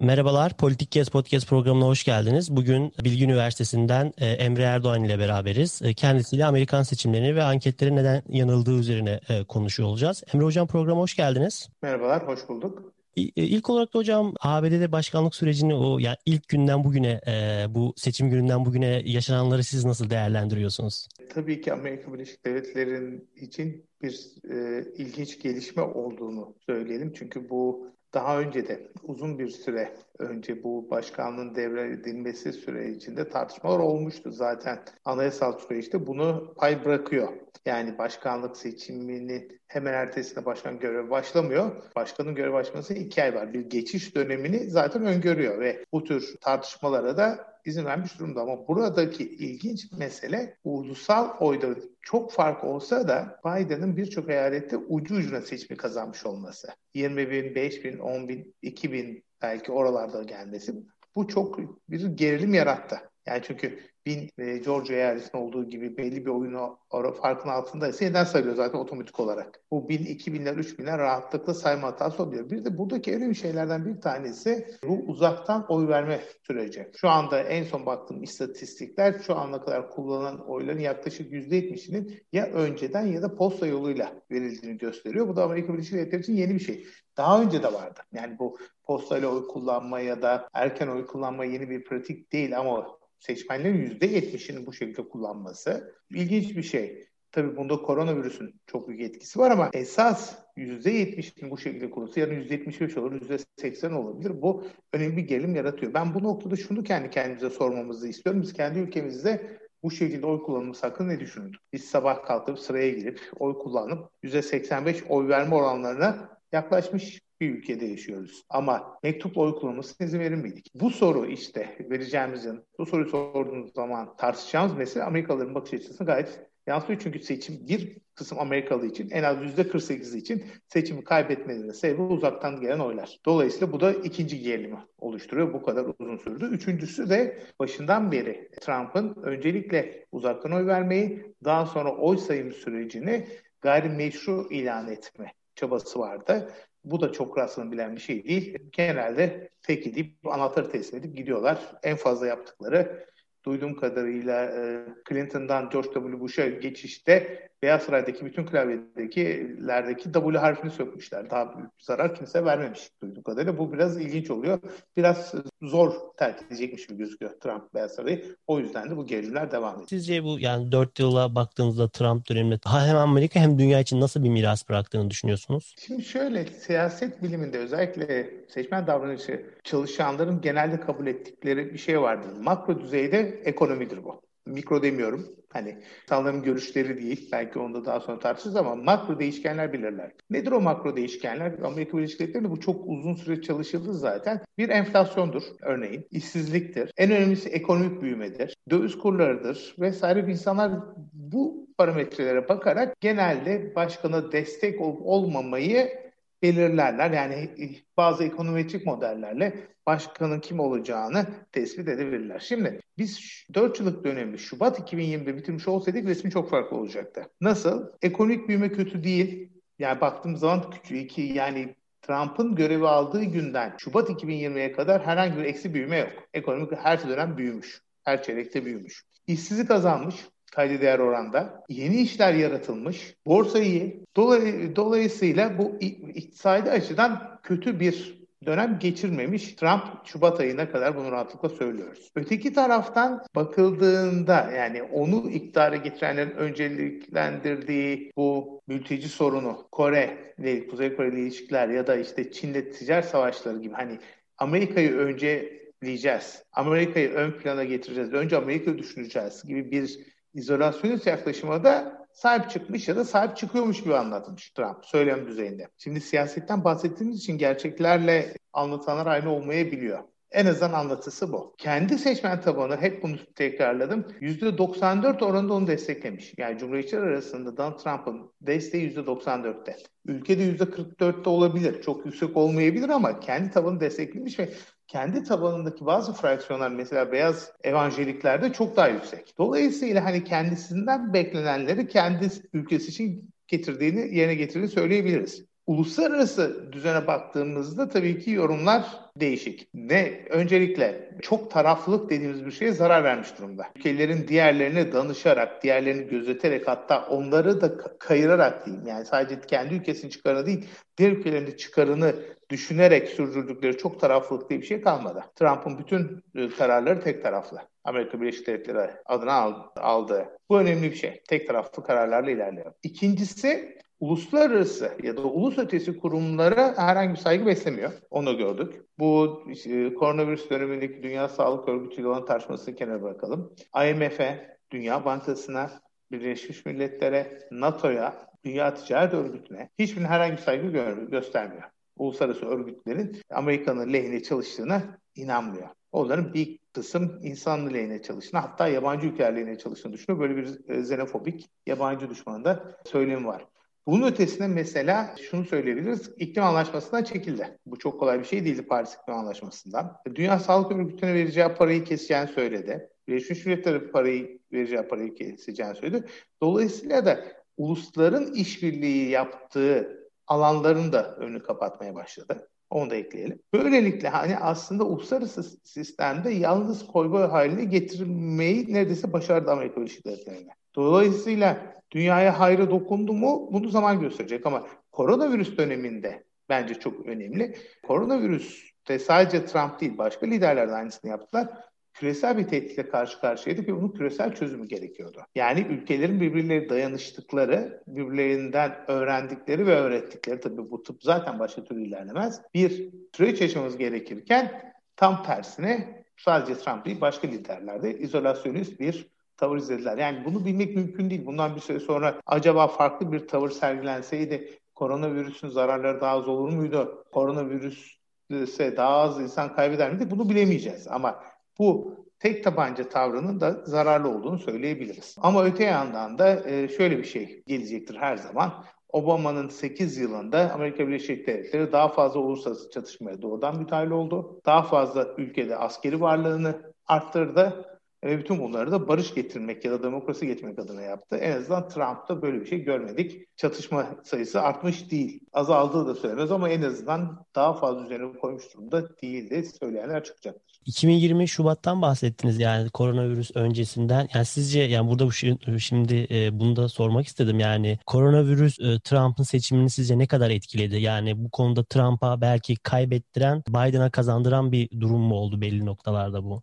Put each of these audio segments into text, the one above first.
Merhabalar, Politik Kes Podcast programına hoş geldiniz. Bugün Bilgi Üniversitesi'nden e, Emre Erdoğan ile beraberiz. E, kendisiyle Amerikan seçimlerini ve anketlerin neden yanıldığı üzerine e, konuşuyor olacağız. Emre Hocam programa hoş geldiniz. Merhabalar, hoş bulduk. İlk olarak da hocam ABD'de başkanlık sürecini o yani ilk günden bugüne bu seçim gününden bugüne yaşananları siz nasıl değerlendiriyorsunuz? Tabii ki Amerika Birleşik Devletleri'nin için bir e, ilginç gelişme olduğunu söyleyelim. Çünkü bu daha önce de uzun bir süre önce bu başkanlığın devredilmesi sürecinde tartışmalar olmuştu. Zaten anayasal süreçte bunu pay bırakıyor. Yani başkanlık seçiminin hemen ertesinde başkan görevi başlamıyor. Başkanın görev başlaması iki ay var. Bir geçiş dönemini zaten öngörüyor ve bu tür tartışmalara da izin vermiş durumda. Ama buradaki ilginç mesele ulusal oyda çok fark olsa da Biden'ın birçok eyalette ucu ucuna seçimi kazanmış olması. 20 bin, 5 bin, 10 bin, 2 bin belki oralarda gelmesi. Bu çok bir gerilim yarattı. Yani çünkü bin e, Georgia eyaletinin olduğu gibi belli bir oyunu farkın altındaysa yeniden sayılıyor zaten otomatik olarak. Bu bin, iki binler, üç binler rahatlıkla sayma hatası oluyor. Bir de buradaki önemli şeylerden bir tanesi bu uzaktan oy verme süreci. Şu anda en son baktığım istatistikler şu ana kadar kullanılan oyların yaklaşık %70'inin ya önceden ya da posta yoluyla verildiğini gösteriyor. Bu da Amerika Birleşik Devletleri için yeni bir şey. Daha önce de vardı. Yani bu postayla oy kullanma ya da erken oy kullanma yeni bir pratik değil ama seçmenlerin %70'ini bu şekilde kullanması ilginç bir şey. Tabii bunda koronavirüsün çok büyük etkisi var ama esas %70'in bu şekilde kurulsa yarın %75 olur, %80 olabilir. Bu önemli bir gerilim yaratıyor. Ben bu noktada şunu kendi kendimize sormamızı istiyorum. Biz kendi ülkemizde bu şekilde oy kullanımı hakkında ne düşündük? Biz sabah kalkıp sıraya girip oy kullanıp %85 oy verme oranlarına yaklaşmış bir ülkede yaşıyoruz. Ama mektupla oy kullanılmasına izin verir miydik? Bu soru işte vereceğimiz yanıt. Bu soruyu sorduğumuz zaman tartışacağımız mesele Amerikalıların bakış açısını gayet yansıyor. Çünkü seçim bir kısım Amerikalı için en az yüzde 48 için seçimi kaybetmelerinin sebebi uzaktan gelen oylar. Dolayısıyla bu da ikinci gerilimi oluşturuyor. Bu kadar uzun sürdü. Üçüncüsü de başından beri Trump'ın öncelikle uzaktan oy vermeyi daha sonra oy sayım sürecini gayrimeşru ilan etme çabası vardı. Bu da çok rastlanılan bir şey değil. Genelde tek deyip anahtarı teslim edip gidiyorlar. En fazla yaptıkları duyduğum kadarıyla e, Clinton'dan George W. Bush'a geçişte Beyaz Saray'daki bütün klavyedekilerdeki W harfini sökmüşler. Daha büyük zarar kimse vermemiş duyduğum kadarıyla. Bu biraz ilginç oluyor. Biraz zor terk edecekmiş gibi gözüküyor Trump Beyaz Sarayı. O yüzden de bu gerilimler devam ediyor. Sizce bu yani 4 yıla baktığınızda Trump döneminde hem Amerika hem dünya için nasıl bir miras bıraktığını düşünüyorsunuz? Şimdi şöyle siyaset biliminde özellikle seçmen davranışı çalışanların genelde kabul ettikleri bir şey vardır. Makro düzeyde ekonomidir bu mikro demiyorum. Hani insanların görüşleri değil. Belki onda daha sonra tartışırız ama makro değişkenler bilirler. Nedir o makro değişkenler? Amerika Birleşik Devletleri'nde bu çok uzun süre çalışıldı zaten. Bir enflasyondur örneğin. işsizliktir. En önemlisi ekonomik büyümedir. Döviz kurlarıdır vesaire. İnsanlar bu parametrelere bakarak genelde başkana destek olup olmamayı belirlerler. Yani bazı ekonometrik modellerle başkanın kim olacağını tespit edebilirler. Şimdi biz 4 yıllık dönemi Şubat 2020'de bitirmiş olsaydık resmi çok farklı olacaktı. Nasıl? Ekonomik büyüme kötü değil. Yani baktığımız zaman küçük ki yani Trump'ın görevi aldığı günden Şubat 2020'ye kadar herhangi bir eksi büyüme yok. Ekonomik her dönem büyümüş. Her çeyrekte büyümüş. İşsizlik azalmış kaydı değer oranda. Yeni işler yaratılmış. Borsa iyi. Dolay dolayısıyla bu iktisadi açıdan kötü bir dönem geçirmemiş Trump Şubat ayına kadar bunu rahatlıkla söylüyoruz. Öteki taraftan bakıldığında yani onu iktidara getirenlerin önceliklendirdiği bu mülteci sorunu Kore ile Kuzey Kore ile ilişkiler ya da işte Çin'le ticaret savaşları gibi hani Amerika'yı önce diyeceğiz. Amerika'yı ön plana getireceğiz. Önce Amerika'yı düşüneceğiz gibi bir izolasyonist yaklaşıma da sahip çıkmış ya da sahip çıkıyormuş gibi anlatmış Trump söylem düzeyinde. Şimdi siyasetten bahsettiğimiz için gerçeklerle anlatanlar aynı olmayabiliyor. En azından anlatısı bu. Kendi seçmen tabanı hep bunu tekrarladım. %94 oranında onu desteklemiş. Yani Cumhuriyetçiler arasında Donald Trump'ın desteği %94'te. Ülkede %44'te olabilir. Çok yüksek olmayabilir ama kendi tabanı desteklemiş ve kendi tabanındaki bazı fraksiyonlar mesela beyaz evanjeliklerde çok daha yüksek. Dolayısıyla hani kendisinden beklenenleri kendi ülkesi için getirdiğini yerine getirdiğini söyleyebiliriz. Uluslararası düzene baktığımızda tabii ki yorumlar değişik. Ne öncelikle çok taraflılık dediğimiz bir şeye zarar vermiş durumda. Ülkelerin diğerlerine danışarak, diğerlerini gözeterek hatta onları da kayırarak diyeyim. Yani sadece kendi ülkesinin çıkarını değil, diğer ülkelerin de çıkarını düşünerek sürdürdükleri çok taraflılık diye bir şey kalmadı. Trump'ın bütün e, kararları tek taraflı. Amerika Birleşik Devletleri adına aldı. Bu önemli bir şey. Tek taraflı kararlarla ilerliyor. İkincisi uluslararası ya da ulus ötesi kurumlara herhangi bir saygı beslemiyor. Onu gördük. Bu e, koronavirüs dönemindeki Dünya Sağlık Örgütü ile olan tartışmasını kenara bırakalım. IMF'e, Dünya Bankası'na, Birleşmiş Milletler'e, NATO'ya, Dünya Ticaret Örgütü'ne hiçbirinin herhangi bir saygı göstermiyor. Uluslararası örgütlerin Amerika'nın lehine çalıştığına inanmıyor. Onların bir kısım insan lehine çalıştığını hatta yabancı ülkeler lehine çalıştığını düşünüyor. Böyle bir e, xenofobik yabancı düşmanında söylemi var. Bunun ötesinde mesela şunu söyleyebiliriz. İklim anlaşmasından çekildi. Bu çok kolay bir şey değildi Paris İklim Anlaşması'ndan. Dünya Sağlık Örgütü'ne vereceği parayı keseceğini söyledi. Birleşmiş Milletler parayı vereceği parayı keseceğini söyledi. Dolayısıyla da ulusların işbirliği yaptığı alanların da önünü kapatmaya başladı. Onu da ekleyelim. Böylelikle hani aslında uluslararası sistemde yalnız koyma haline getirmeyi neredeyse başardı Amerika Birleşik Devletleri'ne. Dolayısıyla dünyaya hayrı dokundu mu bunu zaman gösterecek ama koronavirüs döneminde bence çok önemli. Koronavirüste sadece Trump değil başka liderler de aynısını yaptılar. Küresel bir tehditle karşı karşıyaydık ve bunun küresel çözümü gerekiyordu. Yani ülkelerin birbirleri dayanıştıkları, birbirlerinden öğrendikleri ve öğrettikleri tabii bu tıp zaten başka türlü ilerlemez. Bir süreç yaşamamız gerekirken tam tersine sadece Trump değil başka liderlerde izolasyonist bir tavır izlediler. Yani bunu bilmek mümkün değil. Bundan bir süre sonra acaba farklı bir tavır sergilenseydi koronavirüsün zararları daha az olur muydu? Koronavirüs ise daha az insan kaybeder miydi? Bunu bilemeyeceğiz. Ama bu tek tabanca tavrının da zararlı olduğunu söyleyebiliriz. Ama öte yandan da e, şöyle bir şey gelecektir her zaman. Obama'nın 8 yılında Amerika Birleşik Devletleri daha fazla uluslararası çatışmaya doğrudan müdahale oldu. Daha fazla ülkede askeri varlığını arttırdı ve bütün bunları da barış getirmek ya da demokrasi getirmek adına yaptı. En azından Trump'ta böyle bir şey görmedik. Çatışma sayısı artmış değil. Azaldığı da söylemez ama en azından daha fazla üzerine koymuş durumda değil de söyleyenler çıkacaktır. 2020 Şubat'tan bahsettiniz yani koronavirüs öncesinden. Yani sizce yani burada bu şimdi e, bunu da sormak istedim. Yani koronavirüs e, Trump'ın seçimini sizce ne kadar etkiledi? Yani bu konuda Trump'a belki kaybettiren, Biden'a kazandıran bir durum mu oldu belli noktalarda bu?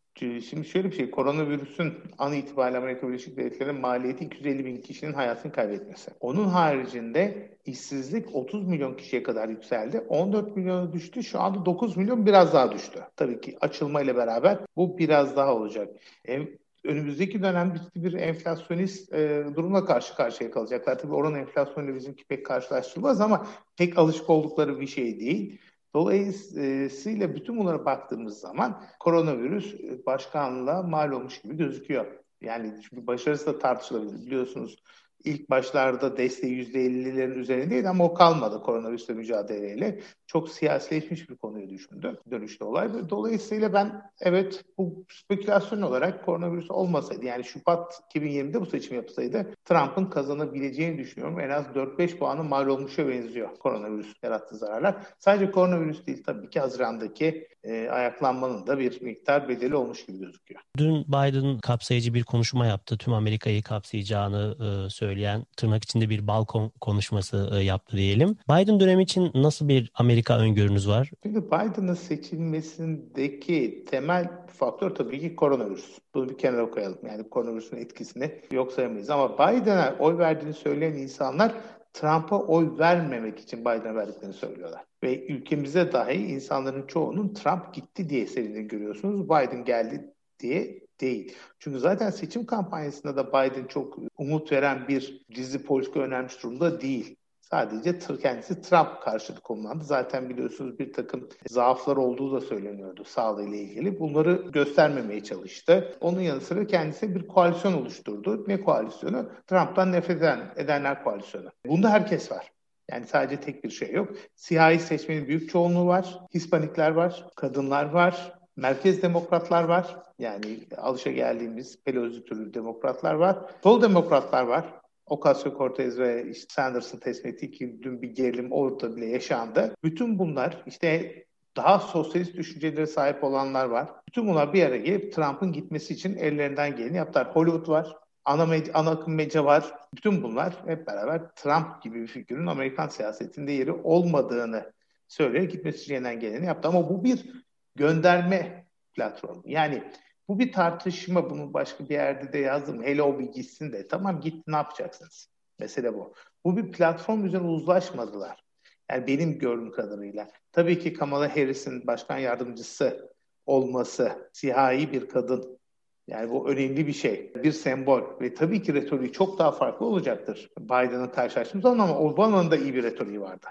Şimdi şöyle bir şey, koronavirüsün an itibariyle Amerika Birleşik Devletleri'nin maliyeti 250 bin kişinin hayatını kaybetmesi. Onun haricinde işsizlik 30 milyon kişiye kadar yükseldi. 14 milyona düştü. Şu anda 9 milyon biraz daha düştü. Tabii ki açılmayla beraber bu biraz daha olacak. E, önümüzdeki dönem bir, bir enflasyonist e, durumla karşı karşıya kalacaklar. Tabii oranın enflasyonuyla bizimki pek karşılaştırılmaz ama pek alışık oldukları bir şey değil. Dolayısıyla bütün bunlara baktığımız zaman koronavirüs başkanlığa mal olmuş gibi gözüküyor. Yani çünkü başarısı da tartışılabilir. Biliyorsunuz ilk başlarda desteği %50'lerin üzerindeydi ama o kalmadı koronavirüsle mücadeleyle. Çok siyasileşmiş bir konuya düşündü dönüşte olay. Dolayısıyla ben evet bu spekülasyon olarak koronavirüs olmasaydı yani Şubat 2020'de bu seçim yapılsaydı Trump'ın kazanabileceğini düşünüyorum. En az 4-5 puanı mal olmuşa benziyor koronavirüs yarattığı zararlar. Sadece koronavirüs değil tabii ki Haziran'daki e, ayaklanmanın da bir miktar bedeli olmuş gibi gözüküyor. Dün Biden kapsayıcı bir konuşma yaptı. Tüm Amerika'yı kapsayacağını e, söyleyen tırnak içinde bir balkon konuşması e, yaptı diyelim. Biden dönemi için nasıl bir Amerika öngörünüz var? Şimdi Biden'ın seçilmesindeki temel faktör tabii ki koronavirüs. Bunu bir kenara koyalım. Yani koronavirüsün etkisini yok sayamayız. Ama Biden'a oy verdiğini söyleyen insanlar Trump'a oy vermemek için Biden'a verdiklerini söylüyorlar. Ve ülkemize dahi insanların çoğunun Trump gitti diye sevindiğini görüyorsunuz. Biden geldi diye değil. Çünkü zaten seçim kampanyasında da Biden çok umut veren bir dizi politika önermiş durumda değil. Sadece kendisi Trump karşıtı konumlandı. Zaten biliyorsunuz bir takım zaaflar olduğu da söyleniyordu sağlığıyla ilgili. Bunları göstermemeye çalıştı. Onun yanı sıra kendisi bir koalisyon oluşturdu. Ne koalisyonu? Trump'tan nefret eden, edenler koalisyonu. Bunda herkes var. Yani sadece tek bir şey yok. Siyahi seçmenin büyük çoğunluğu var. Hispanikler var, kadınlar var, merkez demokratlar var. Yani alışa geldiğimiz Pelosi türü demokratlar var. Sol demokratlar var. Ocasio-Cortez ve işte Sanders'ın tespit ettiği ki dün bir gerilim orada bile yaşandı. Bütün bunlar işte daha sosyalist düşüncelere sahip olanlar var. Bütün bunlar bir araya gelip Trump'ın gitmesi için ellerinden geleni yaptılar. Hollywood var, ana, medya, ana akım medya var. Bütün bunlar hep beraber Trump gibi bir figürün Amerikan siyasetinde yeri olmadığını söyleyerek gitmesi için elinden geleni yaptı. Ama bu bir gönderme platformu. Yani bu bir tartışma. Bunu başka bir yerde de yazdım. Hele o bir gitsin de. Tamam gitti ne yapacaksınız? Mesele bu. Bu bir platform üzerine uzlaşmadılar. Yani benim gördüğüm kadarıyla. Tabii ki Kamala Harris'in başkan yardımcısı olması, siyahi bir kadın yani bu önemli bir şey. Bir sembol ve tabii ki retoriği çok daha farklı olacaktır Biden'ın karşılaştığımız zaman ama Obama'nın da iyi bir retoriği vardı.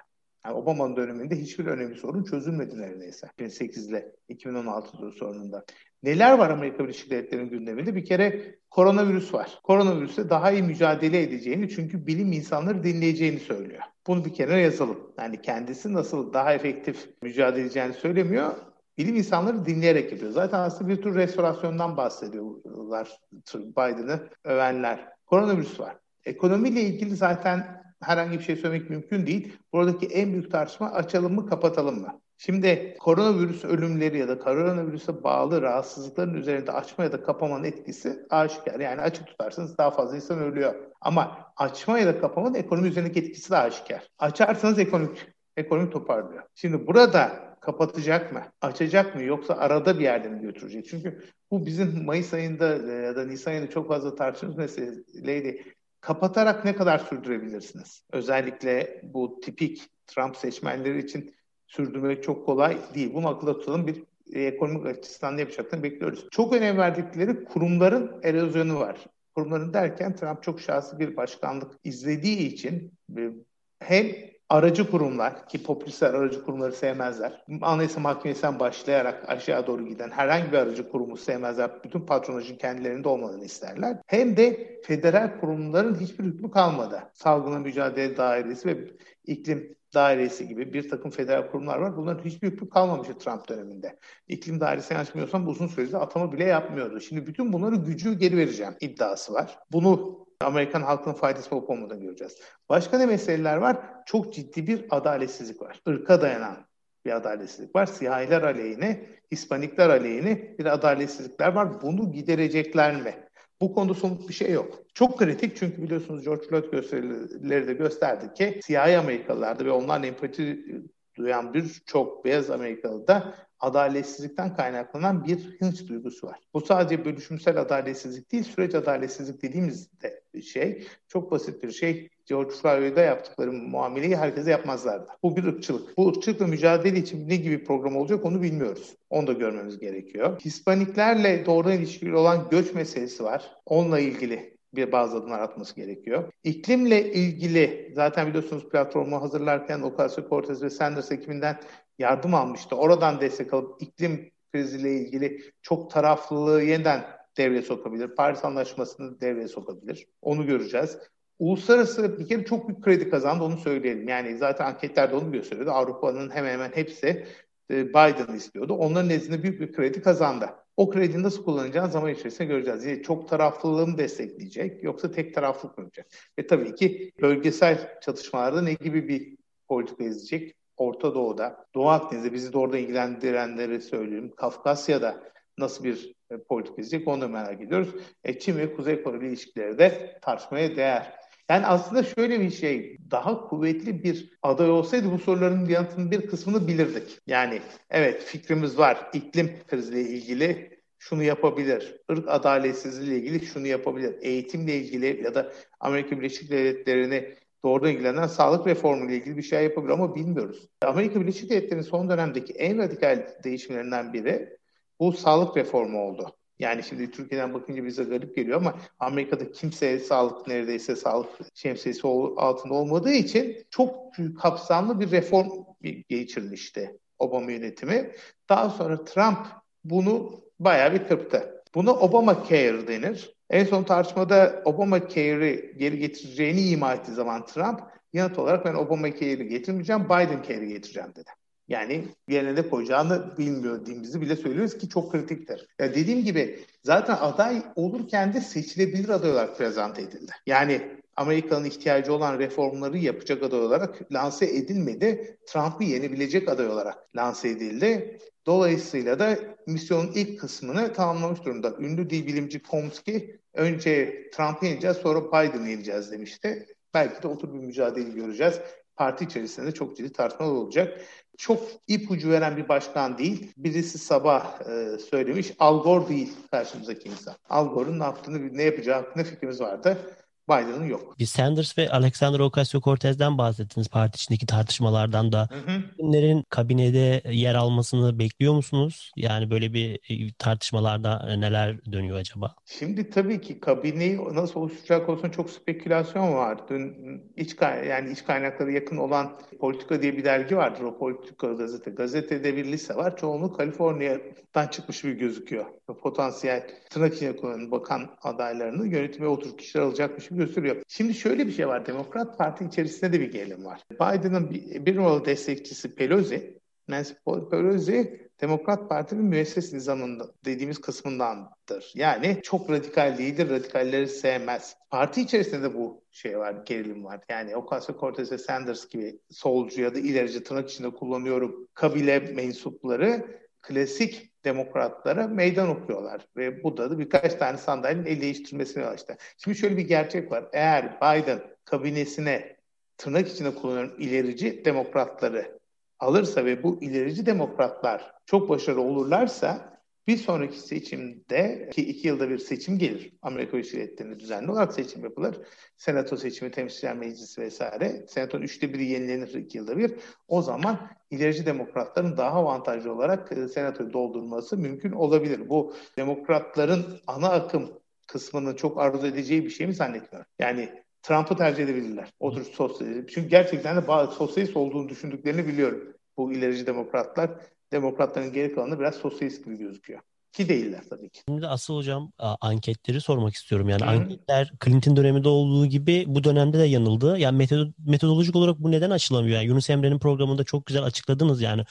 Yani Obama'nın döneminde hiçbir önemli sorun çözülmedi neredeyse. 2008 ile 2016 sorununda. Neler var Amerika Birleşik Devletleri'nin gündeminde? Bir kere koronavirüs var. Koronavirüse daha iyi mücadele edeceğini çünkü bilim insanları dinleyeceğini söylüyor. Bunu bir kenara yazalım. Yani kendisi nasıl daha efektif mücadele edeceğini söylemiyor. Bilim insanları dinleyerek yapıyor. Zaten aslında bir tür restorasyondan bahsediyorlar Biden'ı övenler. Koronavirüs var. Ekonomiyle ilgili zaten herhangi bir şey söylemek mümkün değil. Buradaki en büyük tartışma açalım mı kapatalım mı? Şimdi koronavirüs ölümleri ya da koronavirüse bağlı rahatsızlıkların üzerinde açma ya da kapamanın etkisi aşikar. Yani açık tutarsanız daha fazla insan ölüyor. Ama açma ya da kapamanın ekonomi üzerindeki etkisi de aşikar. Açarsanız ekonomik, ekonomi toparlıyor. Şimdi burada kapatacak mı? Açacak mı? Yoksa arada bir yerde mi götürecek? Çünkü bu bizim Mayıs ayında e, ya da Nisan ayında çok fazla tartıştığımız meseleydi. Kapatarak ne kadar sürdürebilirsiniz? Özellikle bu tipik Trump seçmenleri için sürdürmek çok kolay değil. Bunu akılda tutalım. Bir ekonomik açısından ne yapacaklarını bekliyoruz. Çok önem verdikleri kurumların erozyonu var. Kurumların derken Trump çok şahsi bir başkanlık izlediği için e, hem aracı kurumlar ki popülistler aracı kurumları sevmezler. Anayasa Mahkemesi'nden başlayarak aşağı doğru giden herhangi bir aracı kurumu sevmezler. Bütün patronajın kendilerinde olmadığını isterler. Hem de federal kurumların hiçbir hükmü kalmadı. Salgına mücadele dairesi ve iklim dairesi gibi bir takım federal kurumlar var. Bunların hiçbir kalmamıştı Trump döneminde. İklim dairesi açmıyorsam uzun sürede atama bile yapmıyordu. Şimdi bütün bunları gücü geri vereceğim iddiası var. Bunu Amerikan halkının faydası olup olmadığını göreceğiz. Başka ne meseleler var? Çok ciddi bir adaletsizlik var. Irka dayanan bir adaletsizlik var. Siyahiler aleyhine, Hispanikler aleyhine bir adaletsizlikler var. Bunu giderecekler mi? Bu konuda somut bir şey yok. Çok kritik çünkü biliyorsunuz George Floyd gösterileri de gösterdi ki siyahi Amerikalılarda ve onlarla empati duyan birçok beyaz Amerikalı da adaletsizlikten kaynaklanan bir hınç duygusu var. Bu sadece bölüşümsel adaletsizlik değil, süreç adaletsizlik dediğimiz de şey çok basit bir şey. George Floyd'a yaptıkları muameleyi herkese yapmazlardı. Bu bir ırkçılık. Bu ırkçılıkla mücadele için ne gibi program olacak onu bilmiyoruz. Onu da görmemiz gerekiyor. Hispaniklerle doğrudan ilişkili olan göç meselesi var. Onunla ilgili bir bazı adımlar atması gerekiyor. İklimle ilgili zaten biliyorsunuz platformu hazırlarken Ocasio-Cortez ve Sanders ekibinden yardım almıştı. Oradan destek alıp iklim kriziyle ilgili çok taraflılığı yeniden devreye sokabilir. Paris Anlaşması'nı devreye sokabilir. Onu göreceğiz. Uluslararası bir kere çok büyük kredi kazandı onu söyleyelim. Yani zaten anketlerde onu gösteriyordu. Avrupa'nın hemen hemen hepsi e, Biden istiyordu. Onların nezdinde büyük bir kredi kazandı. O krediyi nasıl kullanacağını zaman içerisinde göreceğiz. Yani çok taraflılığı mı destekleyecek yoksa tek taraflık mı olacak? Ve tabii ki bölgesel çatışmalarda ne gibi bir politika izleyecek? Orta Doğu'da, Doğu Akdeniz'de bizi de orada ilgilendirenleri söyleyeyim. Kafkasya'da nasıl bir e, politika izleyecek onu merak ediyoruz. E, Çin ve Kuzey Kore ilişkileri de tartışmaya değer. Yani aslında şöyle bir şey, daha kuvvetli bir aday olsaydı bu soruların yanıtının bir kısmını bilirdik. Yani evet fikrimiz var, iklim kriziyle ilgili şunu yapabilir, ırk adaletsizliği ile ilgili şunu yapabilir, eğitimle ilgili ya da Amerika Birleşik Devletleri'ni doğrudan ilgilenen sağlık reformu ile ilgili bir şey yapabilir ama bilmiyoruz. Amerika Birleşik Devletleri'nin son dönemdeki en radikal değişimlerinden biri bu sağlık reformu oldu. Yani şimdi Türkiye'den bakınca bize garip geliyor ama Amerika'da kimse sağlık neredeyse sağlık şemsiyesi altında olmadığı için çok kapsamlı bir reform geçirmişti Obama yönetimi. Daha sonra Trump bunu bayağı bir kırptı. Buna Obama Care denir. En son tartışmada Obama Care'i geri getireceğini ima ettiği zaman Trump yanıt olarak ben Obama Care'i getirmeyeceğim, Biden Care'i getireceğim dedi. Yani yerine de koyacağını bilmiyor diyemizi bile söylüyoruz ki çok kritiktir. Ya dediğim gibi zaten aday olurken de seçilebilir aday olarak prezente edildi. Yani Amerika'nın ihtiyacı olan reformları yapacak aday olarak lanse edilmedi. Trump'ı yenebilecek aday olarak lanse edildi. Dolayısıyla da misyonun ilk kısmını tamamlamış durumda. Ünlü dil bilimci Chomsky önce Trump'ı yeneceğiz sonra Biden'ı yeneceğiz demişti. Belki de otur bir mücadele göreceğiz. Parti içerisinde çok ciddi tartışmalar olacak. Çok ipucu veren bir başkan değil. Birisi sabah e, söylemiş. Al Gore değil karşımızdaki insan. Al Gore'un ne yaptığını, ne yapacağı hakkında fikrimiz vardı. Biden'ın yok. Bir Sanders ve Alexander Ocasio-Cortez'den bahsettiniz parti içindeki tartışmalardan da. Kimlerin kabinede yer almasını bekliyor musunuz? Yani böyle bir e, tartışmalarda neler dönüyor acaba? Şimdi tabii ki kabineyi nasıl oluşturacak olsun çok spekülasyon var. Dün iç yani iç kaynakları yakın olan Politika diye bir dergi vardır. O Politika gazete. Gazetede bir liste var. Çoğunluğu Kaliforniya'dan çıkmış bir gözüküyor. Potansiyel tırnak içine bakan adaylarını yönetime oturup kişiler alacakmış gibi gösteriyor. Şimdi şöyle bir şey var. Demokrat Parti içerisinde de bir gerilim var. Biden'ın bir, bir numaralı destekçisi Pelosi, Nancy Pelosi Demokrat Parti'nin müesses nizamında dediğimiz kısmındandır. Yani çok radikal değildir, radikalleri sevmez. Parti içerisinde de bu şey var, gerilim var. Yani Ocasio-Cortez ve Sanders gibi solcu ya da ilerici tırnak içinde kullanıyorum kabile mensupları klasik demokratlara meydan okuyorlar. Ve bu da, birkaç tane sandalyenin el değiştirmesine açtı. Şimdi şöyle bir gerçek var. Eğer Biden kabinesine tırnak içinde kullanıyorum ilerici demokratları alırsa ve bu ilerici demokratlar çok başarılı olurlarsa bir sonraki seçimde ki iki yılda bir seçim gelir. Amerika Devletleri'nde düzenli olarak seçim yapılır. Senato seçimi, temsilciler meclisi vesaire. Senatonun üçte biri yenilenir iki yılda bir. O zaman ilerici demokratların daha avantajlı olarak e, senatoyu doldurması mümkün olabilir. Bu demokratların ana akım kısmının çok arzu edeceği bir şey mi zannetmiyorum. Yani Trump'ı tercih edebilirler. O tür sosyalist. Çünkü gerçekten de bazı sosyalist olduğunu düşündüklerini biliyorum. Bu ilerici demokratlar demokratların geri kalanı biraz sosyalist gibi gözüküyor. Ki değiller tabii ki. Şimdi asıl hocam anketleri sormak istiyorum. Yani Hı. anketler Clinton döneminde olduğu gibi bu dönemde de yanıldı. Yani metod metodolojik olarak bu neden açılamıyor? Yani Yunus Emre'nin programında çok güzel açıkladınız yani.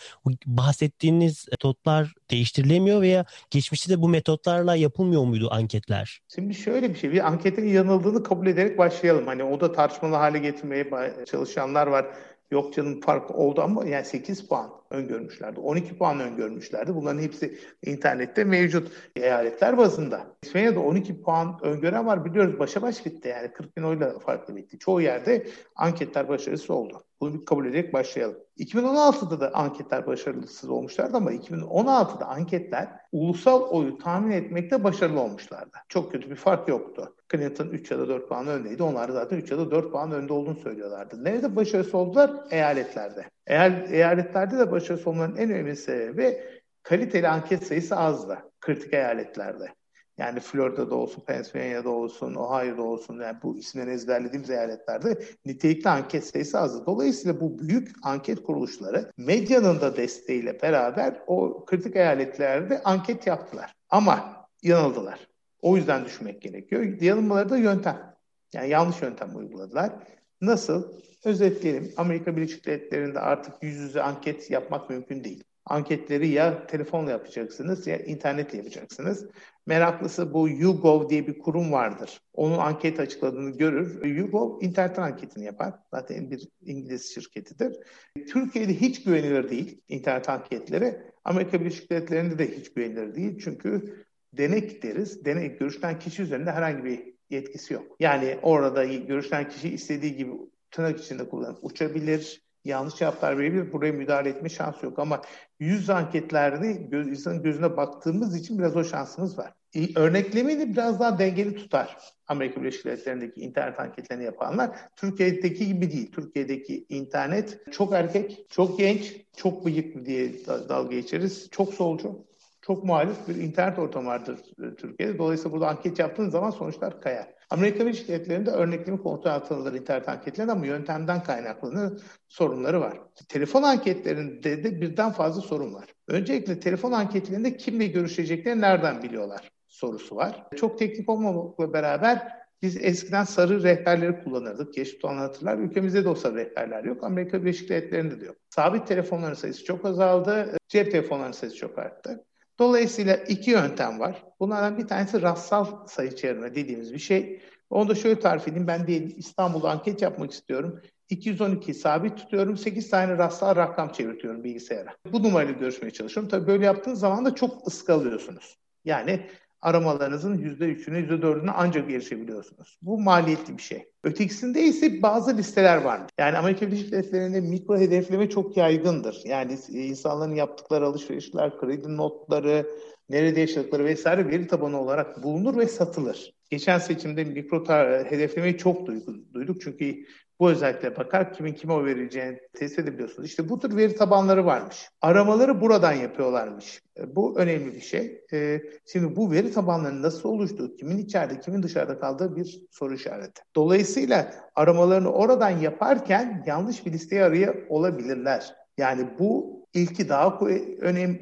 Bahsettiğiniz metotlar değiştirilemiyor veya geçmişte de bu metotlarla yapılmıyor muydu anketler? Şimdi şöyle bir şey. Bir anketin yanıldığını kabul ederek başlayalım. Hani o da tartışmalı hale getirmeye çalışanlar var Yok canım fark oldu ama yani 8 puan öngörmüşlerdi. 12 puan öngörmüşlerdi. Bunların hepsi internette mevcut eyaletler bazında. İspanya'da 12 puan öngören var biliyoruz başa baş bitti yani 40 bin oyla farklı bitti. Çoğu yerde anketler başarısız oldu. Bunu kabul ederek başlayalım. 2016'da da anketler başarısız olmuşlardı ama 2016'da anketler ulusal oyu tahmin etmekte başarılı olmuşlardı. Çok kötü bir fark yoktu. Clinton 3 ya da 4 puan öndeydi. Onlar da zaten 3 ya da 4 puan önde olduğunu söylüyorlardı. Nerede başarısız oldular? Eyaletlerde. Eğer eyaletlerde de başarısız olmanın en önemli sebebi kaliteli anket sayısı azdı. Kritik eyaletlerde. Yani Florida'da olsun, Pennsylvania'da olsun, Ohio'da olsun yani bu isimleri ezberlediğimiz eyaletlerde nitelikli anket sayısı azdı. Dolayısıyla bu büyük anket kuruluşları medyanın da desteğiyle beraber o kritik eyaletlerde anket yaptılar. Ama yanıldılar. O yüzden düşünmek gerekiyor. Yanılmaları da yöntem. Yani yanlış yöntem uyguladılar. Nasıl? Özetleyelim. Amerika Birleşik Devletleri'nde artık yüz yüze anket yapmak mümkün değil. Anketleri ya telefonla yapacaksınız ya internetle yapacaksınız. Meraklısı bu YouGov diye bir kurum vardır. Onun anket açıkladığını görür. YouGov internet anketini yapar. Zaten bir İngiliz şirketidir. Türkiye'de hiç güvenilir değil internet anketleri. Amerika Birleşik Devletleri'nde de hiç güvenilir değil. Çünkü denek deriz. Denek görüşten kişi üzerinde herhangi bir yetkisi yok. Yani orada görüşten kişi istediği gibi tırnak içinde kullanıp uçabilir, yanlış cevaplar verebilir. Buraya müdahale etme şansı yok ama yüz anketlerde göz, insanın gözüne baktığımız için biraz o şansımız var. Örneklemeyi biraz daha dengeli tutar. Amerika Birleşik Devletleri'ndeki internet anketlerini yapanlar. Türkiye'deki gibi değil. Türkiye'deki internet çok erkek, çok genç, çok bıyıklı diye dalga geçeriz. Çok solcu. çok muhalif bir internet ortamı vardır e, Türkiye'de. Dolayısıyla burada anket yaptığınız zaman sonuçlar kayar. Amerika Birleşik Devletleri'nde örneklemi kontrol altına internet anketlerinde ama yöntemden kaynaklanır sorunları var. Telefon anketlerinde de birden fazla sorun var. Öncelikle telefon anketlerinde kimle görüşeceklerini nereden biliyorlar sorusu var. Çok teknik olmamakla beraber biz eskiden sarı rehberleri kullanırdık. Geç tutan hatırlar. Ülkemizde de o sarı rehberler yok. Amerika Birleşik Devletleri'nde de yok. Sabit telefonların sayısı çok azaldı. Cep telefonlarının sayısı çok arttı. Dolayısıyla iki yöntem var. Bunlardan bir tanesi rastsal sayı çevirme dediğimiz bir şey. Onu da şöyle tarif edeyim. Ben diye İstanbul'da anket yapmak istiyorum. 212 sabit tutuyorum. 8 tane rastsal rakam çevirtiyorum bilgisayara. Bu numarayla görüşmeye çalışıyorum. Tabii böyle yaptığınız zaman da çok ıskalıyorsunuz. Yani aramalarınızın %3'üne %4'üne ancak erişebiliyorsunuz. Bu maliyetli bir şey. Ötekisinde ise bazı listeler var. Yani Amerika Birleşik Devletleri'nde mikro hedefleme çok yaygındır. Yani insanların yaptıkları alışverişler, kredi notları, nerede yaşadıkları vesaire veri tabanı olarak bulunur ve satılır. Geçen seçimde mikro hedeflemeyi çok duyduk çünkü bu özellikle bakar kimin kime o vereceğini test edebiliyorsunuz. İşte bu tür veri tabanları varmış. Aramaları buradan yapıyorlarmış. E, bu önemli bir şey. E, şimdi bu veri tabanlarının nasıl oluştuğu, kimin içeride, kimin dışarıda kaldığı bir soru işareti. Dolayısıyla aramalarını oradan yaparken yanlış bir listeye arıyor olabilirler. Yani bu ilki daha önem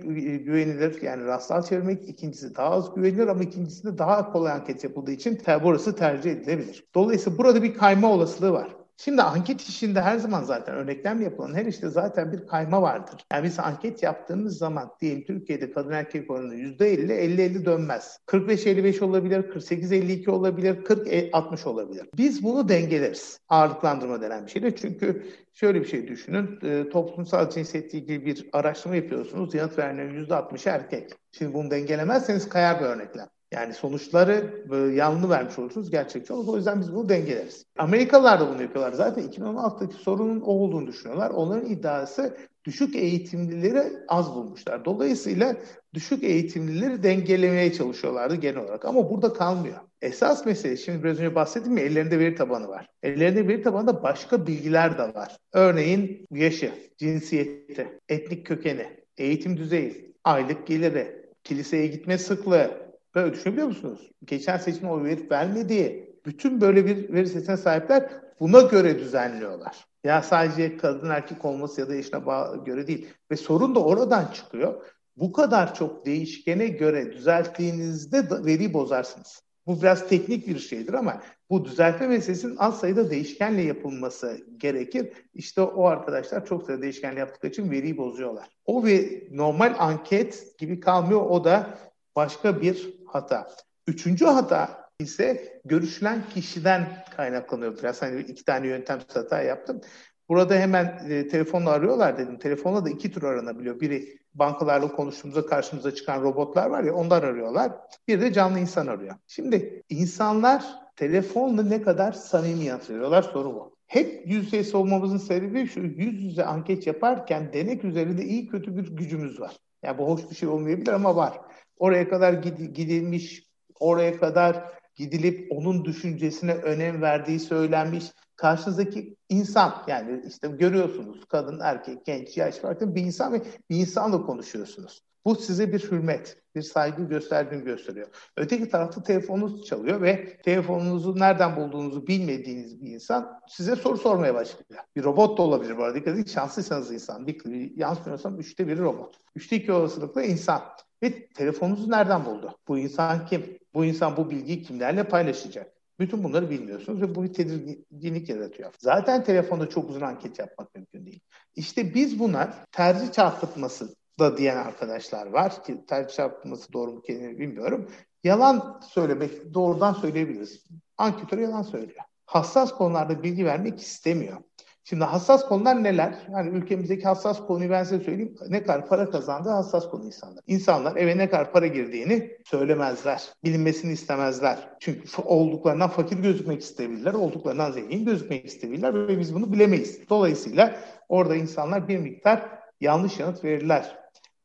güvenilir yani rastsal çevirmek, ikincisi daha az güvenilir ama ikincisinde daha kolay anket yapıldığı için burası tercih edilebilir. Dolayısıyla burada bir kayma olasılığı var. Şimdi anket işinde her zaman zaten örneklem yapılan her işte zaten bir kayma vardır. Yani biz anket yaptığımız zaman diyelim Türkiye'de kadın erkek oranı %50, 50-50 dönmez. 45-55 olabilir, 48-52 olabilir, 40-60 olabilir. Biz bunu dengeleriz. Ağırlıklandırma denen bir şeyle. Çünkü şöyle bir şey düşünün. E, toplumsal cinsiyetle ilgili bir araştırma yapıyorsunuz. Yanıt verenlerin %60'ı erkek. Şimdi bunu dengelemezseniz kayar bir örneklem. Yani sonuçları yanlı vermiş olursunuz gerçekçi olur. O yüzden biz bunu dengeleriz. Amerikalılar da bunu yapıyorlar. Zaten 2016'daki sorunun o olduğunu düşünüyorlar. Onların iddiası düşük eğitimlileri az bulmuşlar. Dolayısıyla düşük eğitimlileri dengelemeye çalışıyorlardı genel olarak. Ama burada kalmıyor. Esas mesele şimdi biraz önce bahsettim ya ellerinde veri tabanı var. Ellerinde veri tabanında başka bilgiler de var. Örneğin yaşı, cinsiyeti, etnik kökeni, eğitim düzeyi, aylık geliri, kiliseye gitme sıklığı, Böyle düşünebiliyor musunuz? Geçen seçimde oy verip vermediği bütün böyle bir veri setine sahipler buna göre düzenliyorlar. Ya sadece kadın erkek olması ya da bağ- göre değil. Ve sorun da oradan çıkıyor. Bu kadar çok değişkene göre düzelttiğinizde veri bozarsınız. Bu biraz teknik bir şeydir ama bu düzeltme meselesinin az sayıda değişkenle yapılması gerekir. İşte o arkadaşlar çok sayıda değişkenle yaptıkları için veriyi bozuyorlar. O ve normal anket gibi kalmıyor. O da başka bir hata. Üçüncü hata ise görüşülen kişiden kaynaklanıyor. Biraz hani iki tane yöntem hata yaptım. Burada hemen e, telefonla arıyorlar dedim. Telefonla da iki tür aranabiliyor. Biri bankalarla konuştuğumuzda karşımıza çıkan robotlar var ya onlar arıyorlar. Bir de canlı insan arıyor. Şimdi insanlar telefonla ne kadar samimi yanıt veriyorlar soru bu. Hep yüz yüze olmamızın sebebi şu yüz yüze anket yaparken denek üzerinde iyi kötü bir gücümüz var. Yani bu hoş bir şey olmayabilir ama var. Oraya kadar gidilmiş, oraya kadar gidilip onun düşüncesine önem verdiği söylenmiş. Karşınızdaki insan yani işte görüyorsunuz kadın, erkek, genç, yaş farklı bir insan ve bir insanla konuşuyorsunuz. Bu size bir hürmet, bir saygı gösterdiğini gösteriyor. Öteki tarafta telefonunuz çalıyor ve telefonunuzu nereden bulduğunuzu bilmediğiniz bir insan size soru sormaya başlıyor. Bir robot da olabilir bu arada. Dikkat edin şanslıysanız insan. Bilmiyorsam üçte biri robot. Üçte iki olasılıkla insan. Ve telefonunuzu nereden buldu? Bu insan kim? Bu insan bu bilgiyi kimlerle paylaşacak? Bütün bunları bilmiyorsunuz ve bu bir tedirginlik yaratıyor. Zaten telefonda çok uzun anket yapmak mümkün değil. İşte biz buna tercih çarpıtması da diyen arkadaşlar var ki tercih çarpıtması doğru mu kelime bilmiyorum. Yalan söylemek doğrudan söyleyebiliriz. Anketör yalan söylüyor. Hassas konularda bilgi vermek istemiyor. Şimdi hassas konular neler? Yani ülkemizdeki hassas konuyu ben size söyleyeyim. Ne kadar para kazandığı hassas konu insanlar. İnsanlar eve ne kadar para girdiğini söylemezler. Bilinmesini istemezler. Çünkü olduklarından fakir gözükmek isteyebilirler. Olduklarından zengin gözükmek isteyebilirler ve biz bunu bilemeyiz. Dolayısıyla orada insanlar bir miktar yanlış yanıt verirler.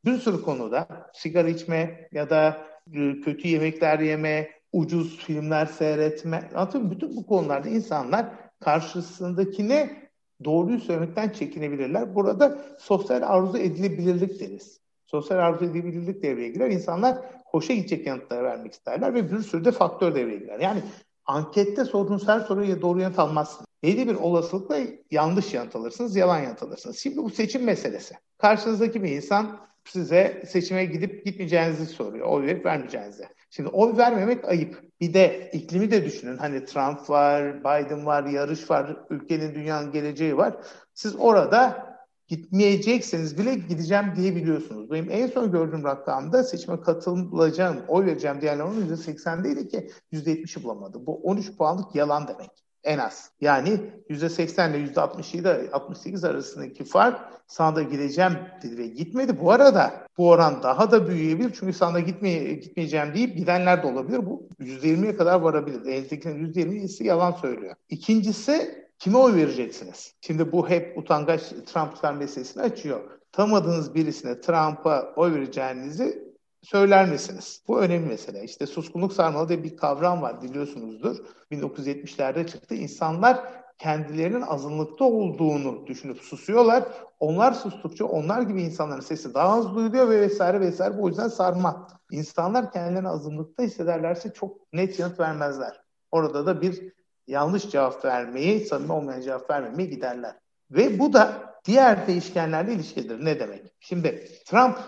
Bir sürü konuda sigara içme ya da e, kötü yemekler yeme, ucuz filmler seyretme. Anlatayım Bütün bu konularda insanlar karşısındakine doğruyu söylemekten çekinebilirler. Burada sosyal arzu edilebilirlik deriz. Sosyal arzu edilebilirlik devreye girer. İnsanlar hoşa gidecek yanıtları vermek isterler ve bir sürü de faktör devreye girer. Yani ankette sorduğunuz her soruya doğru yanıt almazsınız. Belli bir olasılıkla yanlış yanıt alırsınız, yalan yanıt alırsınız. Şimdi bu seçim meselesi. Karşınızdaki bir insan size seçime gidip gitmeyeceğinizi soruyor. Oy verip vermeyeceğinizi. Şimdi oy vermemek ayıp. Bir de iklimi de düşünün. Hani Trump var, Biden var, yarış var, ülkenin dünyanın geleceği var. Siz orada gitmeyecekseniz bile gideceğim diyebiliyorsunuz. Benim en son gördüğüm rakamda seçime katılacağım, oy vereceğim diyenlerin %80'deydi ki %70'i bulamadı. Bu 13 puanlık yalan demek en az. Yani %80 ile %67 68 arasındaki fark sahada gideceğim dedi ve gitmedi. Bu arada bu oran daha da büyüyebilir. Çünkü sahada gitmeye, gitmeyeceğim deyip gidenler de olabilir. Bu %20'ye kadar varabilir. Eldekilerin %20'si yalan söylüyor. İkincisi kime oy vereceksiniz? Şimdi bu hep utangaç Trump meselesini açıyor. Tanımadığınız birisine Trump'a oy vereceğinizi söyler misiniz? Bu önemli mesele. İşte suskunluk sarmalı diye bir kavram var biliyorsunuzdur. 1970'lerde çıktı. İnsanlar kendilerinin azınlıkta olduğunu düşünüp susuyorlar. Onlar sustukça onlar gibi insanların sesi daha az duyuluyor ve vesaire vesaire. Bu yüzden sarma. İnsanlar kendilerini azınlıkta hissederlerse çok net yanıt vermezler. Orada da bir yanlış cevap vermeyi, samimi olmayan cevap vermemeyi giderler. Ve bu da diğer değişkenlerle ilişkidir. Ne demek? Şimdi Trump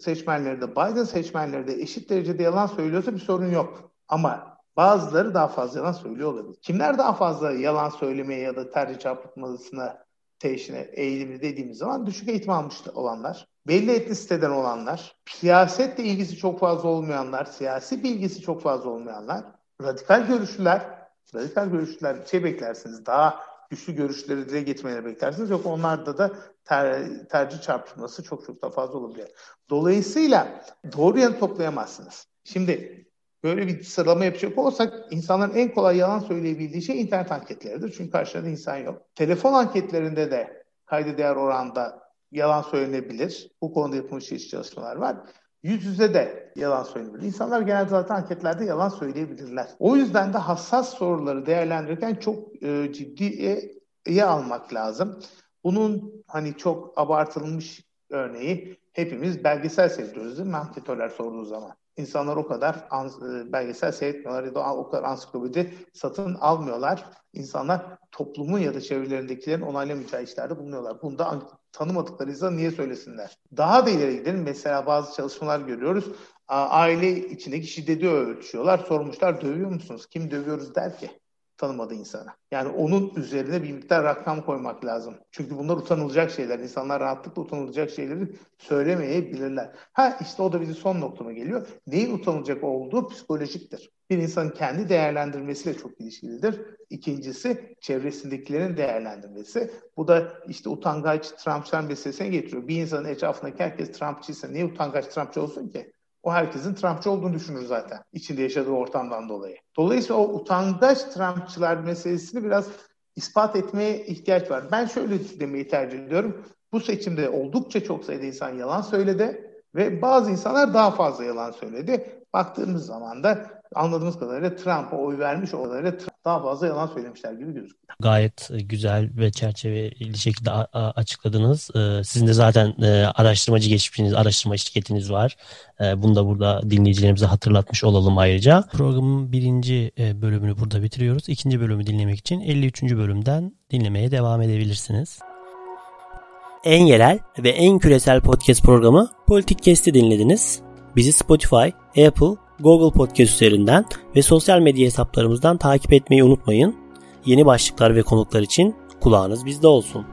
seçmenleri de Biden seçmenleri de eşit derecede yalan söylüyorsa bir sorun yok. Ama bazıları daha fazla yalan söylüyor olabilir. Kimler daha fazla yalan söylemeye ya da tercih çarpıtmasına teşhine eğilimli dediğimiz zaman düşük eğitim almış olanlar, belli etnisiteden olanlar, siyasetle ilgisi çok fazla olmayanlar, siyasi bilgisi çok fazla olmayanlar, radikal görüşlüler, radikal görüşler şey beklersiniz daha güçlü görüşleri dile getirmeleri beklersiniz. Yok onlarda da ter, tercih çarpışması çok çok daha fazla olabilir. Dolayısıyla doğru yanı toplayamazsınız. Şimdi böyle bir sıralama yapacak olsak insanların en kolay yalan söyleyebildiği şey internet anketleridir. Çünkü karşılarında insan yok. Telefon anketlerinde de kayda değer oranda yalan söylenebilir. Bu konuda yapılmış çeşitli çalışmalar var. Yüz yüze de yalan söyleyebilir. İnsanlar genelde zaten anketlerde yalan söyleyebilirler. O yüzden de hassas soruları değerlendirirken çok e, ciddiye almak lazım. Bunun hani çok abartılmış örneği hepimiz belgesel seyrediyoruz değil mi anketörler sorduğu zaman. İnsanlar o kadar e, belgesel seyretmiyorlar ya da o kadar ansiklopedi satın almıyorlar. İnsanlar toplumun ya da çevrelerindekilerin onaylamayacağı işlerde bulunuyorlar. Bunda tanımadıkları insan niye söylesinler? Daha da ileri gidelim. Mesela bazı çalışmalar görüyoruz. Aile içindeki şiddeti ölçüyorlar. Sormuşlar dövüyor musunuz? Kim dövüyoruz der ki tanımadığı insana. Yani onun üzerine bir miktar rakam koymak lazım. Çünkü bunlar utanılacak şeyler. İnsanlar rahatlıkla utanılacak şeyleri söylemeyebilirler. Ha işte o da bizi son noktama geliyor. Neyin utanılacak olduğu psikolojiktir. Bir insanın kendi değerlendirmesiyle çok ilişkilidir. İkincisi çevresindekilerin değerlendirmesi. Bu da işte utangaç Trumpçı meselesine getiriyor. Bir insanın etrafındaki herkes Trumpçıysa niye utangaç Trumpçı olsun ki? O herkesin Trumpçı olduğunu düşünür zaten. içinde yaşadığı ortamdan dolayı. Dolayısıyla o utangaç Trumpçılar meselesini biraz ispat etmeye ihtiyaç var. Ben şöyle demeyi tercih ediyorum. Bu seçimde oldukça çok sayıda insan yalan söyledi ve bazı insanlar daha fazla yalan söyledi. Baktığımız zaman da anladığımız kadarıyla Trump'a oy vermiş olanlara daha fazla yalan söylemişler gibi gözüküyor. Gayet e, güzel ve çerçeveli şekilde açıkladınız. E, sizin de zaten e, araştırmacı geçmişiniz, araştırma şirketiniz var. Bunu da burada dinleyicilerimize hatırlatmış olalım ayrıca. Programın birinci bölümünü burada bitiriyoruz. İkinci bölümü dinlemek için 53. bölümden dinlemeye devam edebilirsiniz. En yerel ve en küresel podcast programı Politik Kesti dinlediniz. Bizi Spotify, Apple, Google Podcast üzerinden ve sosyal medya hesaplarımızdan takip etmeyi unutmayın. Yeni başlıklar ve konuklar için kulağınız bizde olsun.